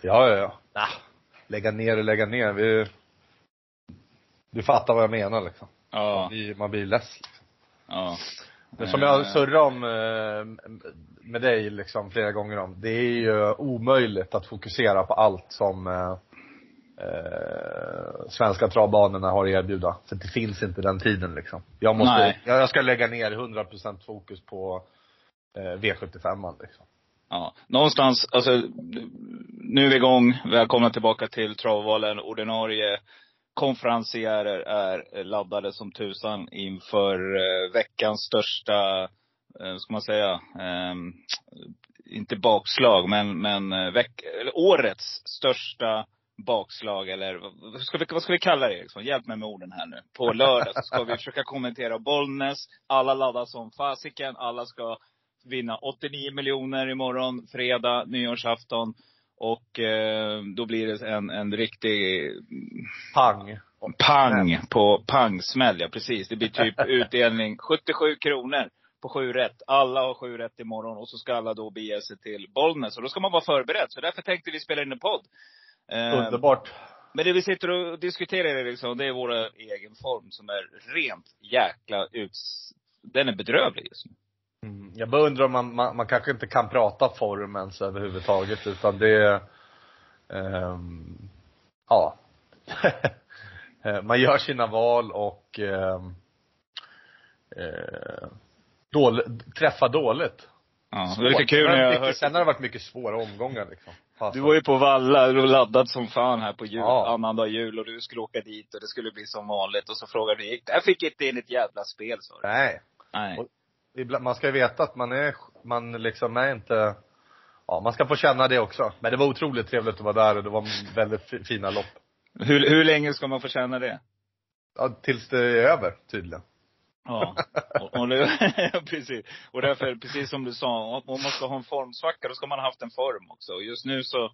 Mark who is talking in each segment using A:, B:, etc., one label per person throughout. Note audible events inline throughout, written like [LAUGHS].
A: Ja, ja, ja. Nah. Lägga ner och lägga ner. Vi, du fattar vad jag menar liksom. Man
B: Ja,
A: blir, man blir less liksom.
B: ja.
A: Men som jag surrade om eh, med dig liksom flera gånger om, det är ju omöjligt att fokusera på allt som eh, eh, svenska travbanorna har att erbjuda. För det finns inte den tiden liksom. Jag måste,
B: Nej.
A: jag ska lägga ner 100% fokus på eh, V75 liksom.
B: Ja, någonstans, alltså, nu är vi igång. Välkomna tillbaka till Travvalen. Ordinarie konferencierer är laddade som tusan inför eh, veckans största, eh, ska man säga, ehm, inte bakslag, men, men eh, veck, eller årets största bakslag eller vad ska, vi, vad ska vi kalla det Eriksson? Hjälp mig med orden här nu. På lördag så ska vi försöka kommentera Bollnäs. Alla laddar som fasiken. Alla ska vinna 89 miljoner imorgon, fredag, nyårsafton. Och eh, då blir det en, en riktig
A: Pang.
B: pang på pangsmäll. Ja, precis. Det blir typ [LAUGHS] utdelning 77 kronor på sju rätt. Alla har sju rätt imorgon och så ska alla då bege sig till Bollnäs. Och då ska man vara förberedd. Så därför tänkte vi spela in en podd. Eh,
A: Underbart.
B: men det vi sitter och diskuterar Eriksson, det är vår egen form som är rent jäkla uts... Den är bedrövlig just nu.
A: Mm. Jag bara undrar om man, man, man kanske inte kan prata form ens överhuvudtaget utan det ehm, ja. [LAUGHS] Eh, man gör sina val och ehm, eh, dåligt, träffar dåligt.
B: Ja, det lite kul när jag hörde...
A: Sen har det varit mycket svåra omgångar liksom. Fast-
B: Du var ju på Valla, du var laddad som fan här på jul,
A: Ja.
B: annandag jul och du skulle åka dit och det skulle bli som vanligt. Och så frågade vi, jag fick inte in ett jävla spel sa du.
A: Nej.
B: Nej.
A: Och- Ibland- Man ska ju veta att man är, man liksom är inte, ja man ska få känna det också. Men det var otroligt trevligt att vara där och det var väldigt fi- fina lopp.
B: Hur, hur länge ska man få känna det?
A: Ja, tills det är över tydligen.
B: Ja. Och, och [LAUGHS] precis. Och därför, precis som du sa, om man ska ha en formsvacka, då ska man ha haft en form också. Och just nu så,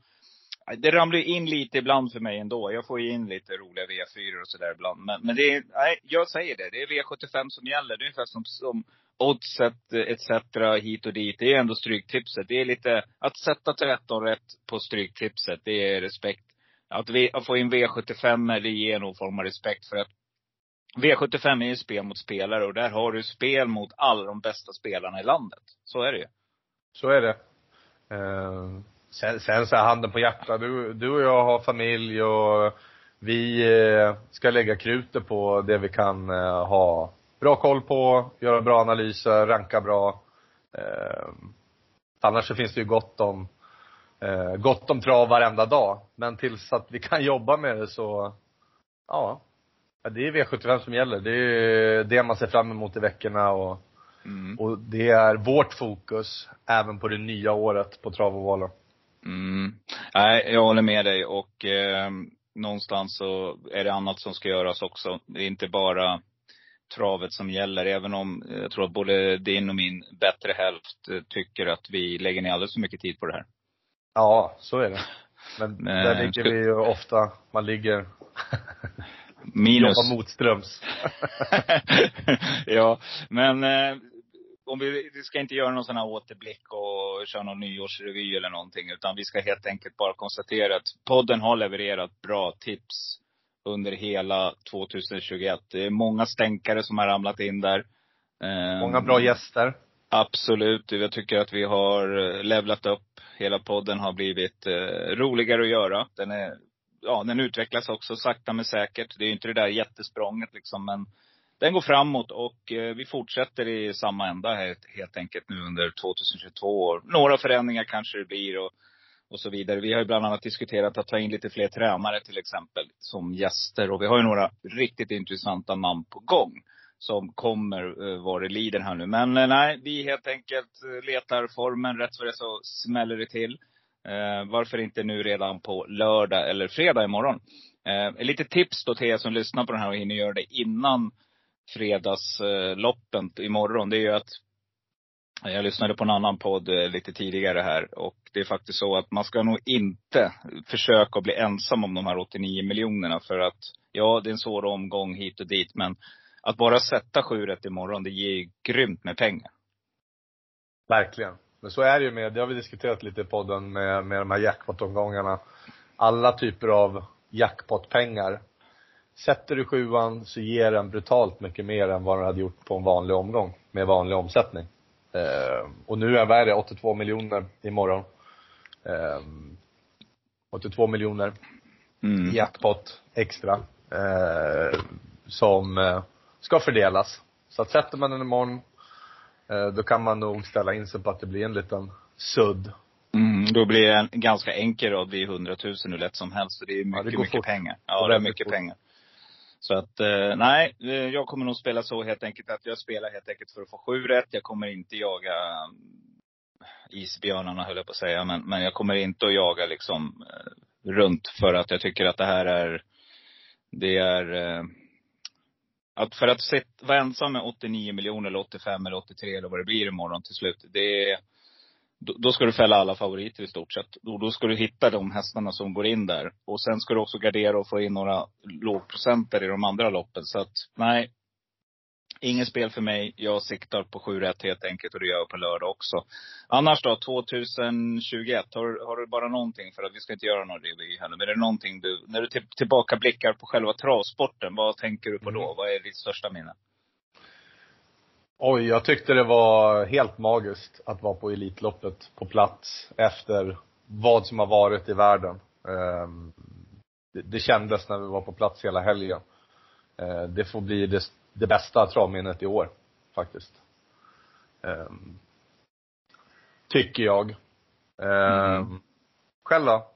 B: det ramlar ju in lite ibland för mig ändå. Jag får ju in lite roliga V4 och sådär ibland. Men, men det är, nej, jag säger det. Det är V75 som gäller. Det är ungefär som, som oddset etc. hit och dit. Det är ändå stryktipset. Det är lite, att sätta 13 rätt på stryktipset, det är respekt. Att, vi, att få in V75 det ger någon form av respekt för att V75 är ju spel mot spelare och där har du spel mot alla de bästa spelarna i landet. Så är det ju.
A: Så är det. Uh sen, sen så här handen på hjärtat, du, du och jag har familj och vi eh, ska lägga krutet på det vi kan eh, ha bra koll på, göra bra analyser, ranka bra. Eh, annars så finns det ju gott om, eh, gott om trav varenda dag. Men tills att vi kan jobba med det så, ja. Det är V75 som gäller. Det är det man ser fram emot i veckorna och
B: Mm.
A: och det är vårt fokus även på det nya året på trav och Valen.
B: Mm. Nej, jag håller med dig och eh, någonstans så är det annat som ska göras också. Det är inte bara travet som gäller. Även om jag tror att både din och min bättre hälft eh, tycker att vi lägger ner alldeles för mycket tid på det här.
A: Ja, så är det. Men [LAUGHS] där ligger vi ju ofta, man ligger,
B: Minus. [LAUGHS]
A: jobbar motströms. [LAUGHS]
B: ja, men eh, om vi, vi ska inte göra någon sån här återblick och köra någon nyårsrevy eller någonting. Utan vi ska helt enkelt bara konstatera att podden har levererat bra tips under hela 2021. Det är många stänkare som har ramlat in där. Eh,
A: Många bra gäster.
B: Absolut. Jag tycker att vi har eh, levlat upp. Hela podden har blivit eh, roligare att göra. Den är, ja, den utvecklas också sakta men säkert. Det är ju inte det där jättesprånget liksom, men den går framåt och eh, vi fortsätter i samma ända helt, helt enkelt nu under 2022. Några förändringar kanske det blir och och så vidare. Vi har ju bland annat diskuterat att ta in lite fler tränare till exempel som gäster. Och vi har ju några riktigt intressanta namn på gång. Som kommer eh, vad det lider här nu. Men eh, nej, vi helt enkelt eh, letar formen. Rätt för det så smäller det till. Eh, varför inte nu redan på lördag eller fredag imorgon? Eh, lite tips då till er som lyssnar på den här och hinner göra det innan fredagsloppen imorgon. Det är ju att jag lyssnade på en annan podd eh, lite tidigare här och det är faktiskt så att man ska nog inte försöka bli ensam om de här 89 miljonerna för att ja, det är en svår omgång hit och dit men att bara sätta 7 rätt imorgon, det ger ju grymt med pengar.
A: Verkligen. Men så är det ju med, det har vi diskuterat lite i podden med, med de här jackpot-omgångarna. Alla typer av jackpot-pengar. Sätter du sjuan så ger den brutalt mycket mer än vad den hade gjort på en vanlig omgång. Med vanlig omsättning. Eh, och nu är, vad är det, 82 miljoner imorgon. Eh, 82 miljoner
B: Mm.
A: jackpot extra. Eh, som eh, ska fördelas. Så att sätter man den imorgon, eh, då kan man nog ställa in sig på att det blir en liten sudd.
B: Mm, då blir det en ganska enkel rad. Det är 100 000 hur lätt som helst. Så det är mycket,
A: går
B: mycket
A: fort.
B: pengar.
A: Det
B: Ja,
A: går
B: det är mycket
A: fort.
B: pengar. Så att, eh, nej, eh, jag kommer nog spela så helt enkelt att jag spelar helt enkelt för att få sju rätt. Jag kommer inte jaga eh, isbjörnarna höll jag på att säga. Men, men jag kommer inte att jaga liksom eh, runt för att jag tycker att det här är, det är eh, att för att vara ensam med 89 miljoner eller 85 eller 83 eller vad det blir imorgon till slut. Det är, då, ska du fälla alla favoriter i stort sett. Då, då ska du hitta de hästarna som går in där. Och sen ska du också gardera och få in några lågprocenter i de andra loppen. Så att, nej. Ingen spel för mig. Jag siktar på 7 rätt helt enkelt och det gör jag på lördag också. Annars då, 2021. Har, har du bara någonting, för att vi ska inte göra någon revy här nu. Men är det någonting du, när du till, tillbaka blickar på själva travsporten, vad tänker du på då?
A: Mm.
B: Vad är ditt största minne?
A: Oj, jag tyckte det var helt magiskt att vara på Elitloppet på plats efter vad som har varit i världen. Ehm, Det, kändes när vi var på plats hela helgen. Eh, Det får bli det, det bästa travminnet i år, faktiskt. Ehm, Tycker jag. Ehm,
B: Mm.
A: Själv då?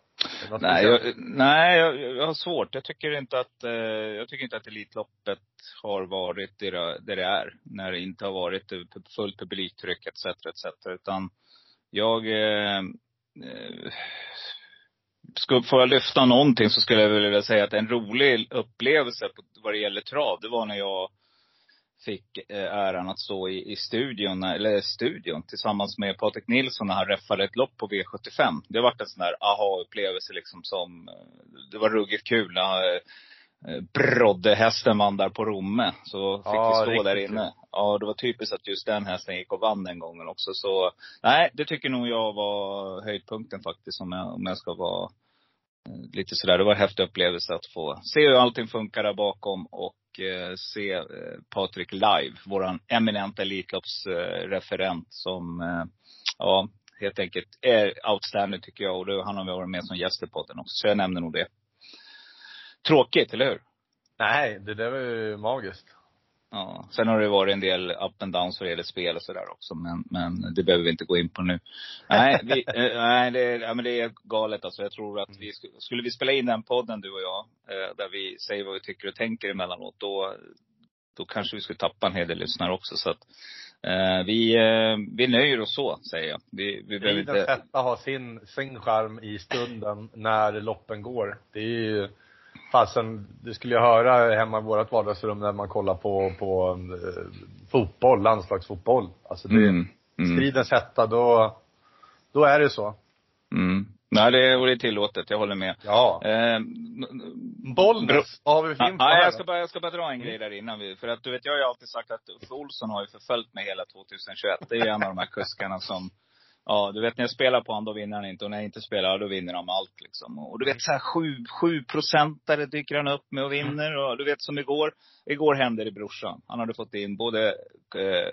A: Det
B: Nej, jag, nej jag, jag har svårt. Jag tycker inte att, eh, jag tycker inte att Elitloppet har varit det, där det är. När det inte har varit fullt publiktryck etc. etc. Utan jag, eh, eh, skulle, får jag lyfta någonting så skulle jag vilja säga att en rolig upplevelse på, vad det gäller trav, det var när jag fick eh, äran att stå i, i studion, eller studion, tillsammans med Patrik Nilsson när han räffade ett lopp på V75. Det varit en sån där aha-upplevelse liksom som, eh, det var ruggigt kul. När, eh, Brodde-hästen vann där på Romme. Så fick
A: Ja,
B: vi stå där
A: kul.
B: inne. Ja, det var typiskt att just den hästen gick och vann den gången också. Så nej, det tycker nog jag var höjdpunkten faktiskt om jag, om jag ska vara lite sådär. Det var en häftig upplevelse att få se hur allting funkar där bakom och Eh, se eh, Patrik live. Våran eminenta Elitloppsreferent som, eh, ja, helt enkelt är outstanding tycker jag. Och då, han har varit med som gäst i podden också. Så jag nämner nog det. Tråkigt, eller hur?
A: Nej, det där var ju magiskt.
B: Ja. Sen har det varit en del up and downs vad det gäller spel och sådär också. Men, men det behöver vi inte gå in på nu. Nej, vi, eh, nej det, är- ja, men det är galet alltså. Jag tror att vi, sk- skulle vi spela in den podden du och jag, eh, där vi säger vad vi tycker och tänker emellanåt, då, då kanske vi skulle tappa en hel del lyssnare också. Så att, eh, vi, eh, vi nöjer oss så, säger jag. Vi, vi behöver inte...
A: hetta har sin, sin charm i stunden när loppen går. Det är ju, fasen, det skulle jag höra hemma i vårt vardagsrum när man kollar på, på eh, fotboll, landslagsfotboll. Alltså det,
B: Mm, mm,
A: stridens hetta, då, då är det så.
B: mm. Nej, det, och det är tillåtet. Jag håller med.
A: Ja.
B: Eh,
A: Bollnäs, vad har vi
B: ja,
A: här
B: jag ska bara, jag ska bara dra en grej där innan vi, för att du vet, jag har ju alltid sagt att Uffe Olsson har ju förföljt mig hela 2021. Det är ju en av de här kuskarna som, ja du vet när jag spelar på honom då vinner han inte och när jag inte spelar då vinner han allt liksom. Och du vet så här sju, sju procentare dyker han upp med och vinner och du vet som igår, igår hände det brorsan. Han hade fått in både eh,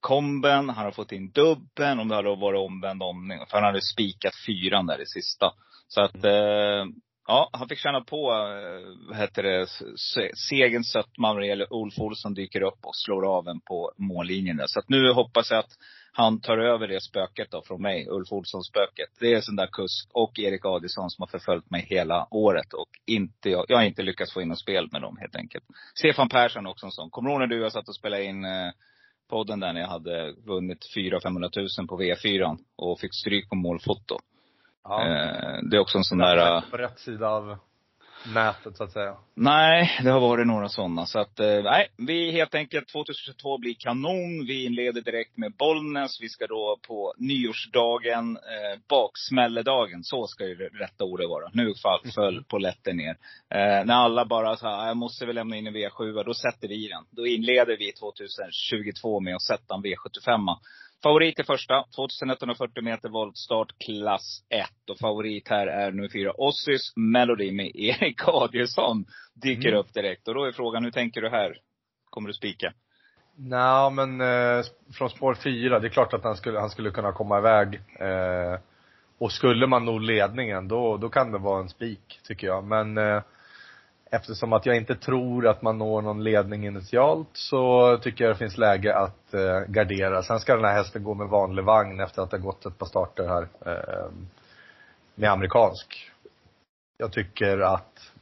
B: komben, han har fått in dubben, om det hade varit omvänd omning. För han hade spikat fyran där i sista. Så att, eh, ja, han fick känna på, eh, vad heter det, se- segerns sötma när det gäller Ulf Olsson dyker upp och slår av en på mållinjen där. Så att nu hoppas jag att han tar över det spöket då från mig, Ulf Olsson-spöket. Det är sån där kusk och Erik Adielsson som har förföljt mig hela året. Och inte, jag, jag har inte lyckats få in något spel med dem helt enkelt. Stefan Persson också en sån. Kommer du ihåg när du jag satt och spelade in eh, podden där när jag hade vunnit 400 000 på V4 och fick stryk på målfoto.
A: Ja.
B: Eh, det är också en sån där... eh,
A: På rätt sida av nätet så att säga.
B: Nej, det har varit några sådana. Så att, eh, nej, vi helt enkelt, 2022 blir kanon. Vi inleder direkt med Bollnäs. Vi ska då på nyårsdagen, eh, baksmälledagen. Så ska ju det rätta ordet vara. Nu fall, föll polletten ner. Eh, när alla bara så här, jag måste väl lämna in en V7, då sätter vi den. Då inleder vi 2022 med att sätta en V75. Favorit i första, 2140 meter voltstart, klass 1. Och favorit här är nummer fyra, Ossis Melody med Erik Adielsson. Dyker
A: Mm.
B: upp direkt. Och då är frågan, hur tänker du här? Kommer du spika?
A: Nej men eh, från spår fyra, det är klart att han skulle, han skulle kunna komma iväg. Eh, och skulle man nå ledningen, då, då kan det vara en spik, tycker jag. Men eh, eftersom att jag inte tror att man når någon ledning initialt, så tycker jag det finns läge att eh, gardera. Sen ska den här hästen gå med vanlig vagn efter att det har gått ett par starter här. Eh, med amerikansk. Jag tycker att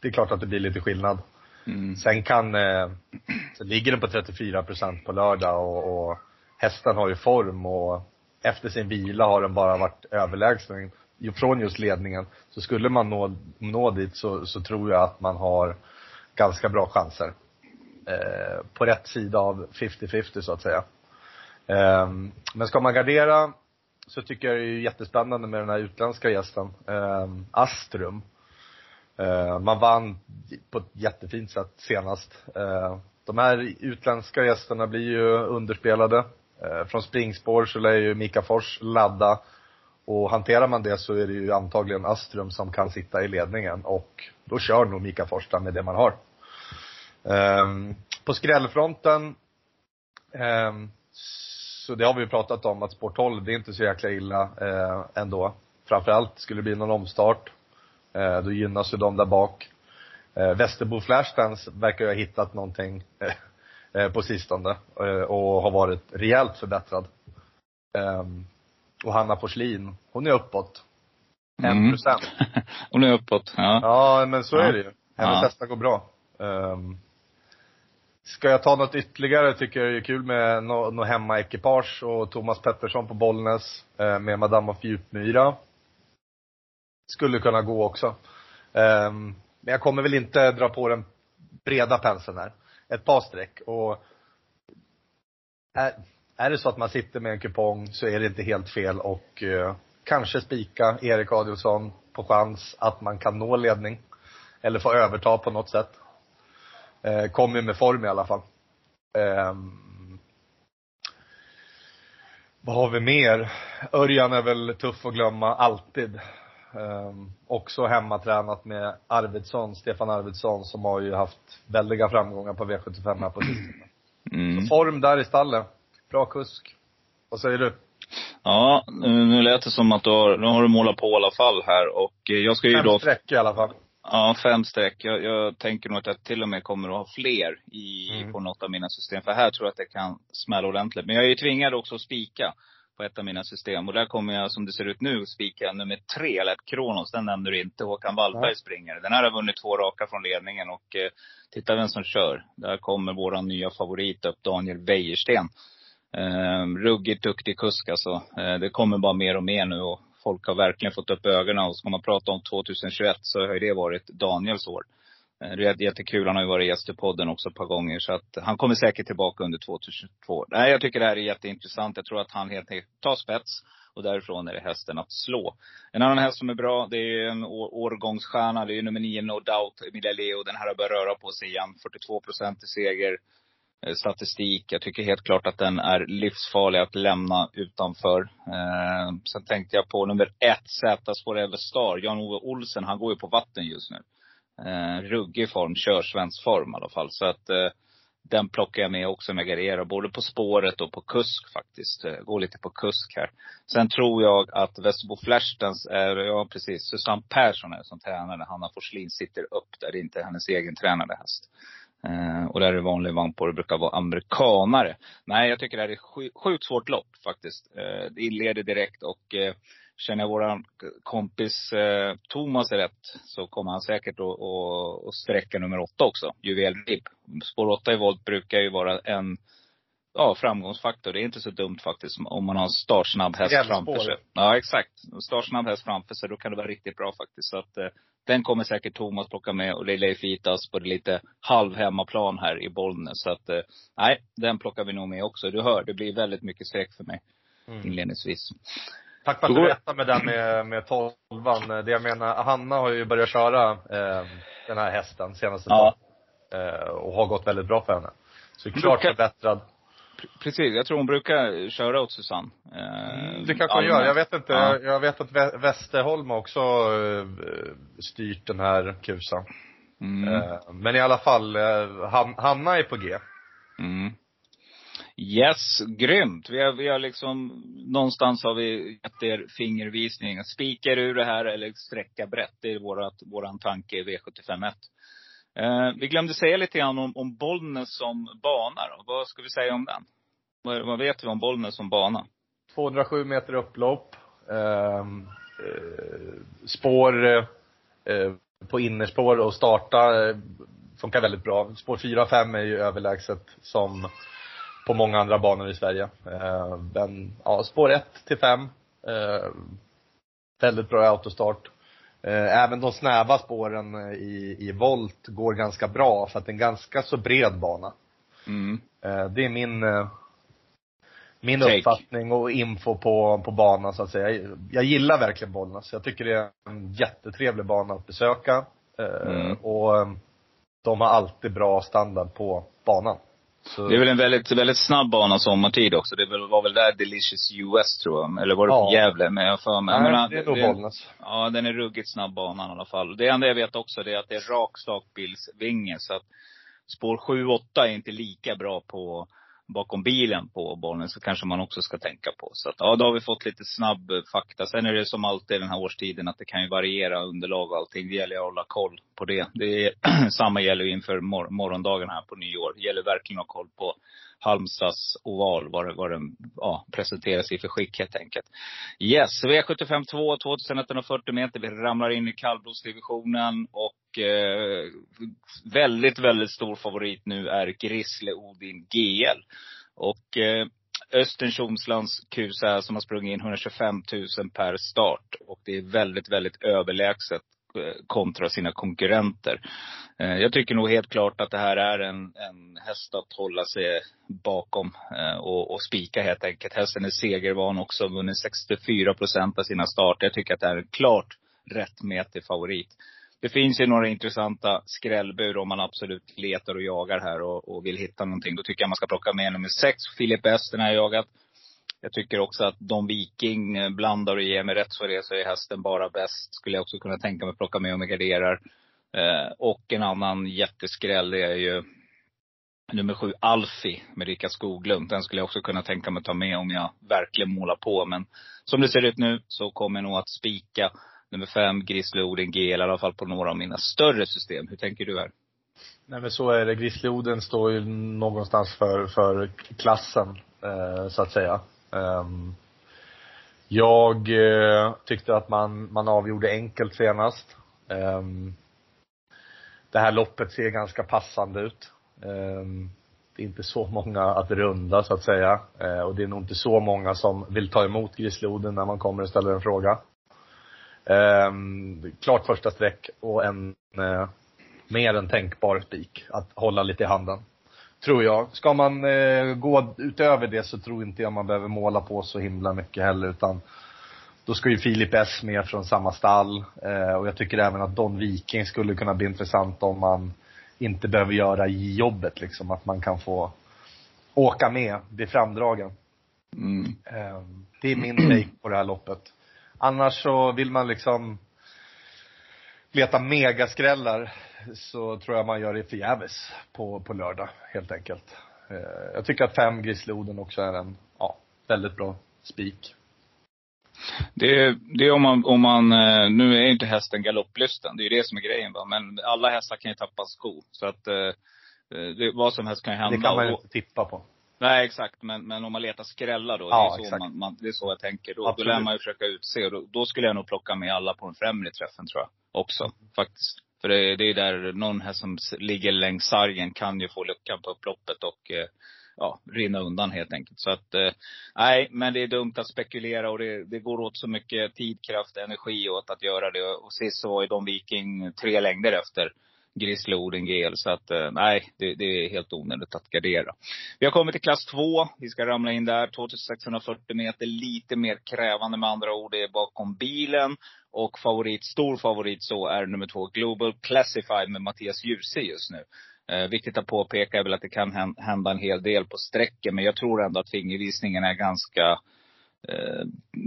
A: det är klart att det blir lite skillnad.
B: Mm.
A: Sen kan, eh, så ligger den på 34 procent på lördag och, och hästen har ju form och efter sin vila har den bara varit överlägsen från just ledningen. Så skulle man nå, nå dit så, så tror jag att man har ganska bra chanser. Eh, på rätt sida av 50-50 så att säga. Eh, men ska man gardera så tycker jag det är jättespännande med den här utländska gästen, eh, Astrum. Eh, man vann på ett jättefint sätt senast. Eh, de här utländska gästerna blir ju underspelade. Eh, från springspår så lär ju Mika Fors ladda. Och hanterar man det så är det ju antagligen Astrum som kan sitta i ledningen och då kör nog Mika Forsstrand med det man har. Um, på skrällfronten, um, så det har vi ju pratat om att sport 12, det är inte så jäkla illa uh, ändå. Framförallt skulle det bli någon omstart. uh, då gynnas ju de där bak. Uh, Västerbo Flashdance verkar ju ha hittat någonting på sistone och har varit rejält förbättrad. Um, och Hanna Porslin, hon är uppåt. En
B: Mm.
A: procent. [LAUGHS]
B: Och nu uppåt. Ja.
A: Ja, men så
B: Ja.
A: är det ju. Hennes
B: Ja.
A: hästar går bra. Um, ska jag ta något ytterligare tycker jag det är kul med något no hemmaekipage och Thomas Pettersson på Bollnäs eh, med Madame of Djupmyra. Skulle kunna gå också. Ehm, men jag kommer väl inte dra på den breda penseln här. Ett par streck och är, är det så att man sitter med en kupong så är det inte helt fel och eh, kanske spika Erik Adielsson på chans att man kan nå ledning. Eller få överta på något sätt. Eh, kommer med form i alla fall. Ehm, vad har vi mer? Örjan är väl tuff att glömma, alltid. Ehm, också hemmatränat med Arvidsson, Stefan Arvidsson, som har ju haft väldiga framgångar på V75 här på sistone.
B: Mm.
A: Så form där istället. Bra kusk. Vad säger du?
B: Ja, nu, lät det som att du har, nu har du målat på i alla fall här. Och eh, jag ska ju
A: Fem
B: då
A: streck i alla fall.
B: Ja, fem streck. Jag, jag tänker nog att jag till och med kommer att ha fler i,
A: Mm.
B: på något av mina system. För här tror jag att det kan smälla ordentligt. Men jag är ju tvingad också att spika på ett av mina system. Och där kommer jag, som det ser ut nu, spika nummer tre, Lätt Kronos. Den nämnde du inte. Håkan Wallberg
A: Nej.
B: springer. Den här har vunnit två raka från ledningen. Och eh, titta vem som kör. Där kommer våran nya favorit upp, Daniel Wäjersten. Eh, ruggigt duktig kusk alltså. Eh, det kommer bara mer och mer nu. Och folk har verkligen fått upp ögonen. Och ska man prata om 2021 så har ju det varit Daniels år. Ehm, det är jättekul. Han har ju varit gäst i podden också ett par gånger. Så att han kommer säkert tillbaka under 2022. Nej, jag tycker det här är jätteintressant. Jag tror att han helt enkelt tar spets. Och därifrån är det hästen att slå. En annan häst som är bra, det är en årgångsstjärna. Det är nummer nio, No Doubt, Emilia Leo. Den här har börjat röra på sig igen. 42 procent i seger Eh, statistik. Jag tycker helt klart att den är livsfarlig att lämna utanför. Eh, sen tänkte jag på nummer ett, Z-spår Everstar. Jan-Ove Olsen, han går ju på vatten just nu. Eh, ruggig form, kör svensk form i alla fall. Så att eh, den plockar jag med också med garderar, både på spåret och på kusk faktiskt. Eh, Går lite på kusk här. Sen tror jag att Västerbo Flashdance är, ja precis, Susanne Persson är som tränare. Hanna Forslin sitter upp där, det är inte hennes egen tränade häst. Eh, och där är det vanlig vagn på, det brukar vara amerikanare. Nej, jag tycker det här är sju, sjukt svårt lopp faktiskt. Eh, det inleder direkt och eh, känner jag våran kompis eh, Thomas rätt så kommer han säkert att, sträcka nummer åtta också. Juvelribb. Spår åtta i volt brukar ju vara en ja, framgångsfaktor. Det är inte så dumt faktiskt om man har en startsnabb häst framför sig. Ja, exakt. En startsnabb häst framför sig, då kan det vara riktigt bra faktiskt. Så att eh, den kommer säkert Thomas plocka med och det är Leif Itas på det lite halvhemmaplan här i Bollnäs. Så att, eh, nej, den plockar vi nog med också. Du hör, det blir väldigt mycket streck för mig
A: Mm.
B: inledningsvis.
A: Tack för att du berättade med den med, med tolvan. Det jag menar, Hanna har ju börjat köra eh, den här hästen senaste
B: Ja.
A: dagen. Eh, och har gått väldigt bra för henne. Så klart
B: Brukar-
A: förbättrad.
B: Precis, jag tror hon brukar köra åt Susanne. Eh,
A: Mm, Det kanske hon gör. Jag vet inte.
B: Ja.
A: Jag, vet att Vä- Västerholm också eh, styrt den här kusan.
B: Mm.
A: Eh, men i alla fall, eh, Han, Hanna är på G.
B: Mm. Yes, grymt. Vi har, vi har liksom, någonstans har vi gett er fingervisning. Spikar ur det här eller sträcka brett. Det är vårat, våran tanke i V751. Eh, vi glömde säga lite grann om, om Bollnäs som bana då. Vad ska vi säga om den? Vad, vad vet vi om Bollnäs som bana? 207
A: meter upplopp. Ehm, eh, spår eh, på innerspår och starta eh, funkar väldigt bra. Spår 4 och 5 är ju överlägset som på många andra banor i Sverige. Eh, men ja, spår 1 till 5. Eh, väldigt bra autostart. Eh, även de snäva spåren eh, i, i volt går ganska bra för att det är en ganska så bred bana.
B: Mm.
A: Eh, Det är min, min
B: Take.
A: uppfattning och info på, på banan så att säga. Jag, jag gillar verkligen Bollnäs. Jag tycker det är en jättetrevlig bana att besöka.
B: Mm.
A: Och de har alltid bra standard på banan. Så,
B: Det är väl en väldigt, väldigt snabb bana sommartid också. Det var väl där Delicious US tror jag. Eller var det
A: Ja.
B: på Gävle? Men jag för mig.
A: Nej,
B: menar,
A: det är nog Bollnäs.
B: Ja, den är ruggigt snabb banan i alla fall. Det enda jag vet också det är att det är rak stakbilsvinge. Så att spår 7-8 är inte lika bra på bakom bilen på bollen. Så kanske man också ska tänka på. Så att, ja, då har vi fått lite snabb eh, fakta. Sen är det som alltid den här årstiden att det kan ju variera underlag och allting. Det gäller att hålla koll på det. det är, [CLEARS THROAT] samma gäller inför mor- morgondagen här på nyår. Det gäller verkligen att ha koll på Halmstads oval, vad, vad den ja, presenteras i för skick helt enkelt. Yes, V75 2, 2140 meter. Vi ramlar in i kallblodsdivisionen och eh, väldigt, väldigt stor favorit nu är Grisle Odin GL. Och eh, Östen Tjomslands kusa som har sprungit in 125 000 per start. Och det är väldigt, väldigt överlägset Eh, kontra sina konkurrenter. Eh, jag tycker nog helt klart att det här är en, en häst att hålla sig bakom eh, och, och spika helt enkelt. Hästen är segervan också, vunnit 64 procent av sina starter. Jag tycker att det är en klart rättmätig favorit. Det finns ju några intressanta skrällbur om man absolut letar och jagar här och, och vill hitta någonting. Då tycker jag man ska plocka med nummer sex, Filip S. Den har jag jagat. Jag tycker också att Don Viking eh, blandar och ger mig rätt så är det så är hästen bara bäst. Skulle jag också kunna tänka mig att plocka med om jag garderar. Eh, och en annan jätteskräll det är ju nummer sju, Alfie, med Rickard Skoglund. Den skulle jag också kunna tänka mig att ta med om jag verkligen målar på. Men som det ser ut nu så kommer jag nog att spika nummer fem, Grizzly Odin GL, i alla fall på några av mina större system. Hur tänker du här?
A: Nej men så är det. Grizzlyoden står ju någonstans för, för klassen, eh, så att säga. Ehm, jag eh, tyckte att man, man avgjorde enkelt senast. Ehm, det här loppet ser ganska passande ut. Ehm, det är inte så många att runda så att säga. Eh, och det är nog inte så många som vill ta emot grisloden när man kommer och ställer en fråga. Klart första streck och en eh, mer än tänkbar spik att hålla lite i handen. Tror jag. Ska man eh, gå utöver det så tror inte jag man behöver måla på så himla mycket heller utan då ska ju Filip S med från samma stall eh, och jag tycker även att Don Viking skulle kunna bli intressant om man inte behöver göra jobbet liksom. Att man kan få åka med, bli framdragen.
B: Mm.
A: Eh, Det är min take på det här loppet. Annars så vill man liksom leta megaskrällar så tror jag man gör det förgäves på, på lördag helt enkelt. Eh, Jag tycker att fem Grizzlyoden också är en, ja, väldigt bra spik.
B: Det, det är om man, om man, eh, nu är inte hästen galopplysten. Det är ju det som är grejen va. Men alla hästar kan ju tappa sko. Så att eh, det, vad som helst kan ju hända.
A: Det kan man ju inte tippa på.
B: Nej exakt, men, men om man letar skrällar då,
A: Ja,
B: det, är så man, man, det är så jag tänker. Då, då lär man ju försöka utse. Och då, då skulle jag nog plocka med alla på den främre träffen tror jag. Också, faktiskt. För det, det är där någon här som ligger längs sargen kan ju få luckan på upploppet och eh, ja, rinna undan helt enkelt. Så att, eh, nej, men det är dumt att spekulera och det, det går åt så mycket tid, kraft, energi åt att göra det. Och sist så var ju Don Viking tre längder efter Grizzly Oden Så att, eh, nej, det, det är helt onödigt att gardera. Vi har kommit till klass 2. Vi ska ramla in där. 2640 meter. Lite mer krävande med andra ord. Det är bakom bilen. Och favorit, stor favorit så är nummer två Global Classified med Mattias Djuse just nu. Eh, viktigt att påpeka är väl att det kan hända en hel del på sträcken. Men jag tror ändå att fingervisningen är ganska eh,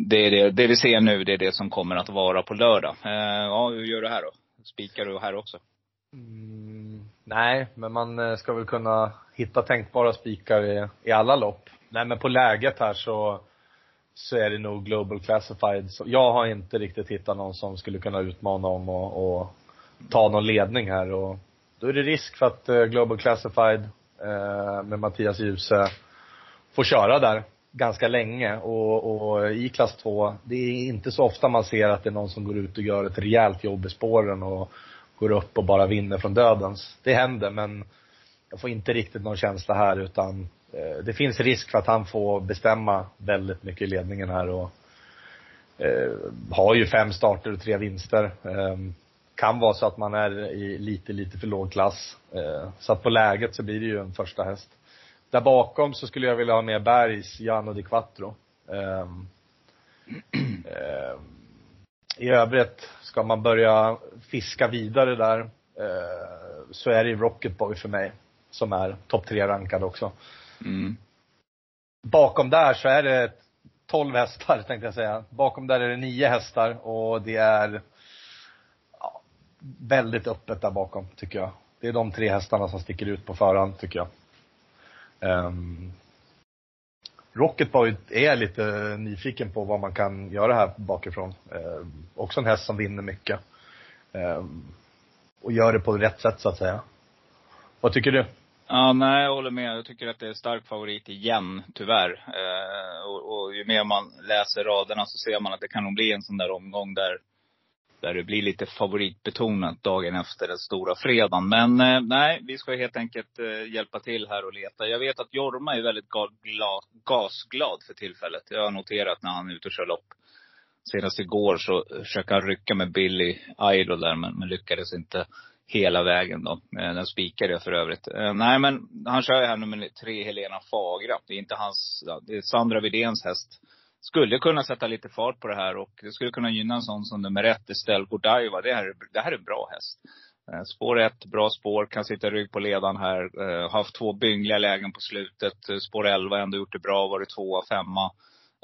B: det, är det, det vi ser nu, det är det som kommer att vara på lördag. Eh, ja, hur gör du här då? Spikar du här också?
A: Mm, nej, men man eh, ska väl kunna hitta tänkbara spikar i, i alla lopp. Nej, men på läget här så, så är det nog Global Classified. Så jag har inte riktigt hittat någon som skulle kunna utmana om och, och ta någon ledning här och då är det risk för att eh, Global Classified eh, med Mattias Djuse får köra där ganska länge och, och i klass 2, det är inte så ofta man ser att det är någon som går ut och gör ett rejält jobb i spåren och går upp och bara vinner från dödens. Det händer men jag får inte riktigt någon känsla här utan eh, det finns risk för att han får bestämma väldigt mycket i ledningen här och eh, har ju fem starter och tre vinster. Eh, kan vara så att man är i lite, lite för låg klass. Eh, så att på läget så blir det ju en första häst. Där bakom så skulle jag vilja ha med Bergs Gianno di Quattro. Eh, [CLEARS THROAT] eh, I övrigt, ska man börja fiska vidare där, eh, så är det Rocket Boy för mig. Som är topp tre rankad också.
B: Mm.
A: Bakom där så är det 12 hästar tänkte jag säga. Bakom där är det nio hästar och det är ja, väldigt öppet där bakom tycker jag. Det är de tre hästarna som sticker ut på förhand tycker jag. Um, Rocket Boy är jag lite nyfiken på vad man kan göra här bakifrån. Ehm, också en häst som vinner mycket. Ehm, och gör det på rätt sätt så att säga. Vad tycker du?
B: Ja, nej, jag håller med. Jag tycker att det är stark favorit igen, tyvärr. Eh, och, och ju mer man läser raderna så ser man att det kan nog bli en sån där omgång där, där det blir lite favoritbetonat dagen efter den stora fredagen. Men eh, nej, vi ska helt enkelt eh, hjälpa till här och leta. Jag vet att Jorma är väldigt ga, gla, gasglad för tillfället. Jag har noterat när han är ute och kör lopp. Senast igår så försökte han rycka med Billy Idol där, men, men lyckades inte hela vägen då. Eh, den spikade jag för övrigt. Eh, nej men han kör ju här nummer tre, Helena Fagra. Det är inte hans, det är Sandra Widéns häst. Skulle kunna sätta lite fart på det här och det skulle kunna gynna en sån som nummer ett, Estelle Godiva. Det här, är- det här är en bra häst. Eh, spår ett, bra spår, kan sitta rygg på ledan här. Har haft två byngliga lägen på slutet. Spår 11 ändå gjort det bra, varit tvåa, femma.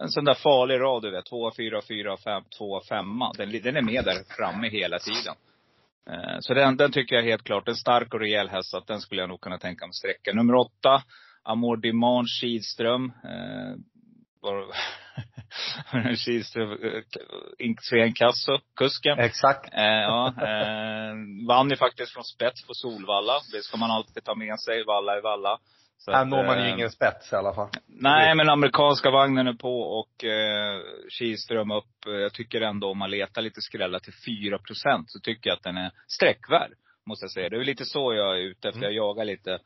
B: En sån där farlig rad du vet. Tvåa, fyra, fyra, fem, tvåa, femma. Den, den är med där framme hela tiden. Eh, Så den, den tycker jag helt klart, en stark och rejäl häst, så att den skulle jag nog kunna tänka mig sträcka. Nummer åtta, Amor Diman Kihlström. Eh, [LAUGHS] Kihlström, eh, Sven Casso, kusken.
A: Exakt.
B: Eh, ja, eh, vann ju faktiskt från spets på Solvalla. Det ska man alltid ta med sig. Valla är valla.
A: Här når man ju
B: eh,
A: ingen spets i alla fall.
B: Nej, men amerikanska vagnen är på och eh, Kihlström upp. Jag tycker ändå om man letar lite skrällar till 4% så tycker jag att den är sträckvärd. Måste jag säga. Det är lite så jag är ute efter. Jag jagar lite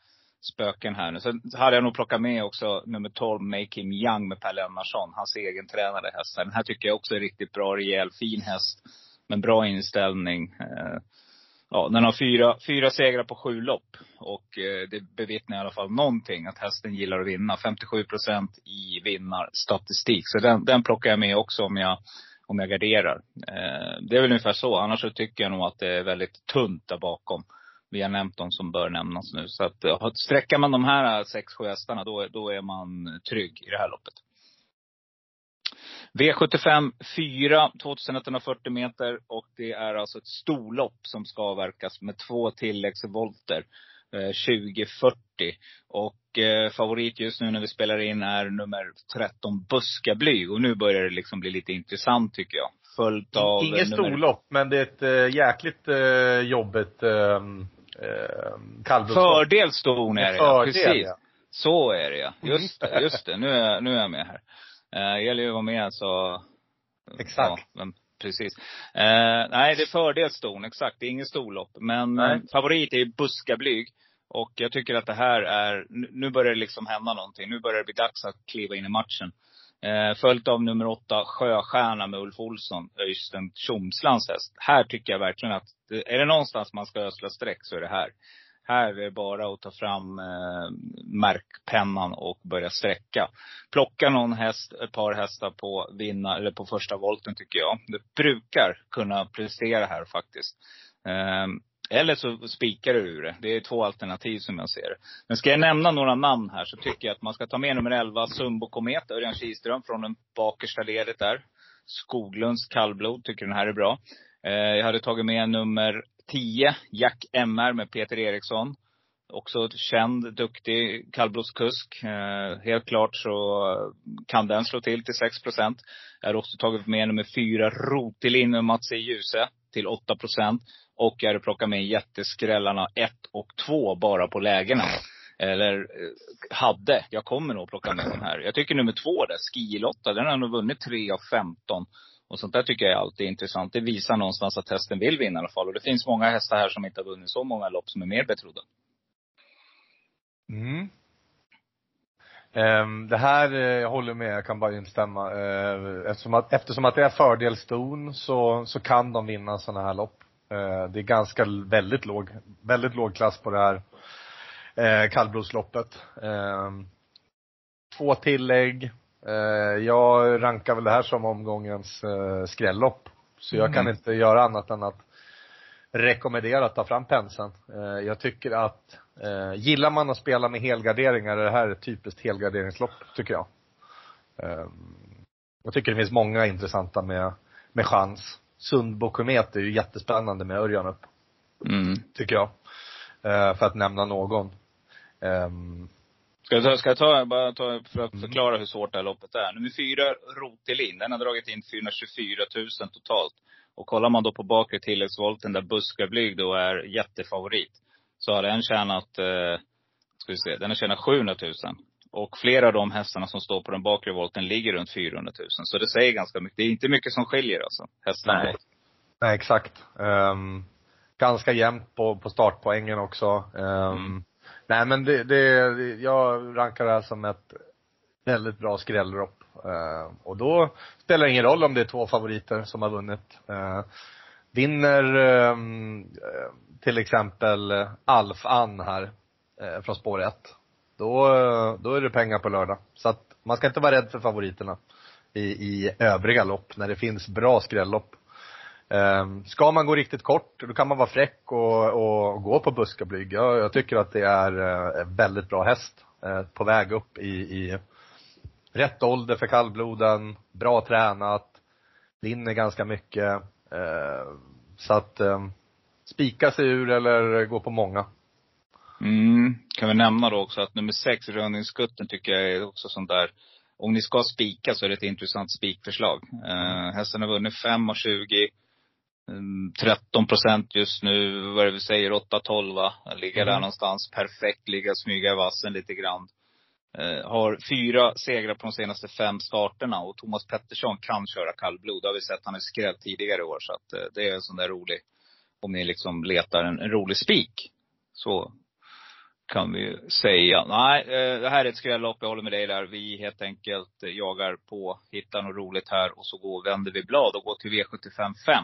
B: spöken här nu. Sen hade jag nog plockat med också nummer 12, Make Him Young med Per Lennartsson. Hans egen tränade häst. Den här tycker jag också är riktigt bra, rejäl, fin häst. Men bra inställning. Eh, Ja, den har fyra, fyra segrar på sju lopp. Och eh, det bevittnar i alla fall någonting, att hästen gillar att vinna. 57 procent i vinnarstatistik. Så den, den plockar jag med också om jag, om jag garderar. Eh, det är väl ungefär så. Annars så tycker jag nog att det är väldigt tunt där bakom. Vi har nämnt de som bör nämnas nu. Så att sträcker man de här sex, sju hästarna, då, då är man trygg i det här loppet. V75 4, 2140 meter och det är alltså ett storlopp som ska avverkas med två tilläggsvolter. Eh, 2040. Och eh, favorit just nu när vi spelar in är nummer 13 Buskablyg. Och nu börjar det liksom bli lite intressant tycker jag. Följt av
A: Inget
B: nummer-
A: storlopp, men det är ett äh, jäkligt äh, jobbigt äh, eh, kallblodslopp.
B: Fördel ston är det ja.
A: Fördel,
B: Precis.
A: ja.
B: Så är det ja. Just det, just det. Nu är, nu är jag med här. Eh, gäller ju att vara med så.
A: Exakt.
B: Ja, men precis. Eh, nej, det är fördel ston. Exakt. Det är ingen storlopp. Men eh, favorit är buskablyg. Och jag tycker att det här är, nu- nu börjar det liksom hända någonting. Nu börjar det bli dags att kliva in i matchen. Eh, följt av nummer åtta, Sjöstjärna med Ulf Olsson, Öystein Tjomslands häst. Här tycker jag verkligen att, är det någonstans man ska ösla streck så är det här. Här är det bara att ta fram eh, märkpennan och börja sträcka. Plocka någon häst, ett par hästar på vinna, eller på första volten tycker jag. Det brukar kunna prestera här faktiskt. Eh, eller så spikar du ur det. Det är två alternativ som jag ser det. Men ska jag nämna några namn här så tycker jag att man ska ta med nummer 11, Sumbo Komet, Örjan Kihlström från den bakersta ledet där. Skoglunds kallblod, tycker den här är bra. Eh, jag hade tagit med nummer 10, Jack MR med Peter Eriksson. Också känd, duktig kallblodskusk. Eh, helt klart så kan den slå till till 6 procent. Jag har också tagit med nummer 4, Rotelin med Mats E. Djuse till 8 procent. Och jag hade plockat med jätteskrällarna 1 och 2 bara på lägena. Eller eh, hade. Jag kommer nog plocka med den här. Jag tycker nummer två där, Skilotta, den har nog vunnit 3 av 15. Och sånt där tycker jag är alltid intressant. Det visar någonstans att hästen vill vinna i alla fall. Och det finns många hästar här som inte har vunnit så många lopp som är mer betrodda.
A: Mm. Um, det här, eh, jag håller med, jag kan bara instämma. Uh, eftersom, att, eftersom att det är fördelston så, så kan de vinna sådana här lopp. Uh, det är ganska, väldigt låg, väldigt låg klass på det här eh, kallblodsloppet. Ehm, två tillägg. Eh, jag rankar väl det här som omgångens eh, skrällopp. Så jag kan
B: Mm.
A: inte göra annat än att rekommendera att ta fram penseln. Eh, jag tycker att, eh, gillar man att spela med helgarderingar är det här ett typiskt helgarderingslopp, tycker jag. Eh, jag tycker det finns många intressanta med, med chans. Sundbo Komet är ju jättespännande med Örjan upp,
B: Mm.
A: tycker jag. För att nämna någon.
B: Ska jag ta, ska jag ta, bara ta för att
A: Mm.
B: förklara hur svårt det här loppet är. Nummer fyra, Rotelin, den har dragit in 424 000 totalt. Och kollar man då på bakre tilläggsvolten där Buskablyg då är jättefavorit. Så har den tjänat, eh, ska vi se, den har tjänat 700 000. Och flera av de hästarna som står på den bakre volten ligger runt 400 000. Så det säger ganska mycket. Det är inte mycket som skiljer alltså. Hästarna.
A: Nej. Nej, exakt. Ehm, ganska jämnt på, på startpoängen också. Ehm,
B: Mm.
A: Nej men det, det, jag rankar det här som ett väldigt bra skrällropp. Eh, och då spelar det ingen roll om det är två favoriter som har vunnit. Eh, vinner ehm, eh, till exempel Alf Ann här eh, från spår 1. Då, då är det pengar på lördag. Så att man ska inte vara rädd för favoriterna i, i övriga lopp när det finns bra skrällopp. Um, ska man gå riktigt kort, då kan man vara fräck och, och gå på buskablyg. Jag, jag tycker att det är eh, en väldigt bra häst. Eh, på väg upp i, i rätt ålder för kallbloden, bra tränat, vinner ganska mycket. Eh, så att ehm, spika sig ur eller gå på många.
B: Mm. Kan vi nämna då också att nummer sex, Rönningskutten, tycker jag är också sånt där. Om ni ska spika så är det ett intressant spikförslag. Eh, hästen har vunnit 5 av 20 mm, 13 procent just nu, vad är det vi säger, 8-12 va? Ligga där
A: Mm.
B: någonstans. Perfekt, ligga smyga i vassen lite grann. Eh, har fyra segrar på de senaste fem starterna och Thomas Pettersson kan köra kallblod. Det har vi sett, han är skräll tidigare i år. Så att eh, det är en sån där rolig, om ni liksom letar en, en rolig spik. Så kan vi säga. Nej, eh, det här är ett skrällopp. Jag håller med dig där. Vi helt enkelt jagar på, hittar något roligt här och så går, vänder vi blad och går till V75 5.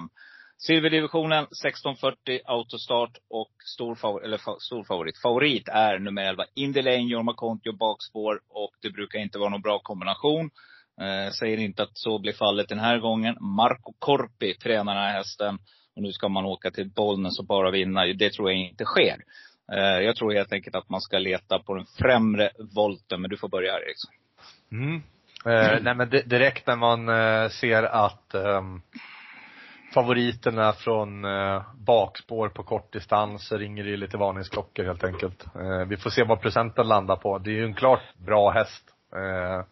B: Silverdivisionen 1640 autostart och stor, favor, eller fa, stor favorit. Favorit är nummer 11 Indy Lane, Jorma Kontio bakspår och det brukar inte vara någon bra kombination. Eh, säger inte att så blir fallet den här gången. Marco Korpi tränar den här hästen. Och nu ska man åka till Bollnäs och bara vinna. Det tror jag inte sker. Eh, jag tror helt enkelt att man ska leta på den främre volten. Men du får börja här Eriksson.
A: Mm. Eh, nej men direkt när man eh, ser att ehm, favoriterna från eh, bakspår på kortdistans så ringer det ju lite varningsklockor helt enkelt. Eh, vi får se vad procenten landar på. Det är ju en klart bra häst. Eh,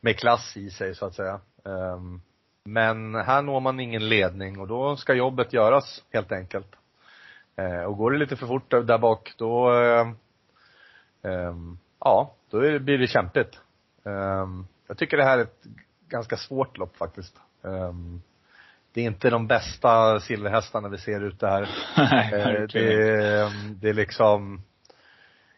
A: med klass i sig så att säga. Ehm, men här når man ingen ledning och då ska jobbet göras helt enkelt. Eh, och går det lite för fort där, bak, då, eh, ehm, ja, då är det, blir det kämpigt. Ehm, jag tycker det här är ett ganska svårt lopp faktiskt. Det är inte de bästa silverhästarna vi ser ute här. [LAUGHS]
B: Nej,
A: Eh, det, är, det är liksom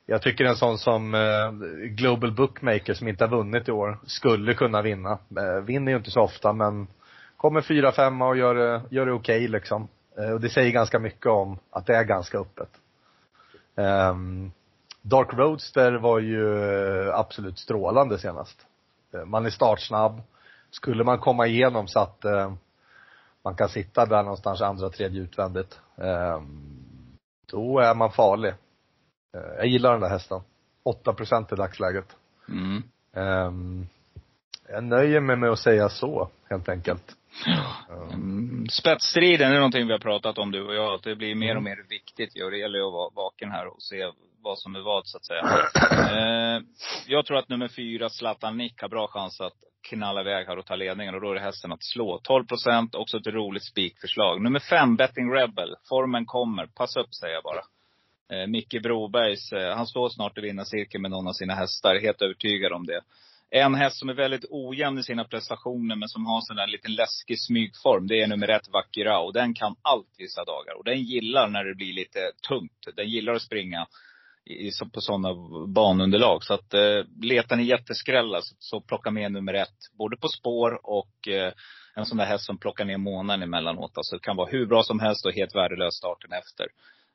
A: jag tycker en sån som eh, Global Bookmaker som inte har vunnit i år skulle kunna vinna. Eh, vinner ju inte så ofta men kommer fyra, femma och gör det, gör det okej liksom. Eh, och det säger ganska mycket om att det är ganska öppet. Ehm, Dark Roadster var ju absolut strålande senast. Man är startsnabb. Skulle man komma igenom så att man kan sitta där någonstans andra, tredje utvändigt. ehm, Då är man farlig. Eh, Jag gillar den där hästen. 8 procent i dagsläget.
B: Mm.
A: Ehm, Jag nöjer mig med att säga så, helt enkelt.
B: Mm. Spetsstriden är någonting vi har pratat om du och jag. Att det blir mer och mer viktigt. Ja, det gäller att vara vaken här och se vad som är vad så att säga. [COUGHS] eh, jag tror att nummer fyra, Zlatan Nick, har bra chans att knalla iväg här och ta ledningen. Och då är det hästen att slå. 12 procent, också ett roligt spikförslag. Nummer fem, Betting Rebel. Formen kommer. Pass upp säger jag bara. Eh, Micke Brobergs, eh, han står snart i vinnarcirkeln med någon av sina hästar. Helt övertygad om det. En häst som är väldigt ojämn i sina prestationer, men som har en sån där liten läskig smygform. Det är nummer ett, Vakira. Och den kan allt vissa dagar. Och den gillar när det blir lite tungt. Den gillar att springa i, på sådana banunderlag. Så att eh, letar ni jätteskrällar så, alltså, så plocka med nummer ett. Både på spår och eh, en sån där häst som plockar ner månaden emellanåt. Alltså det kan vara hur bra som helst och helt värdelös starten efter.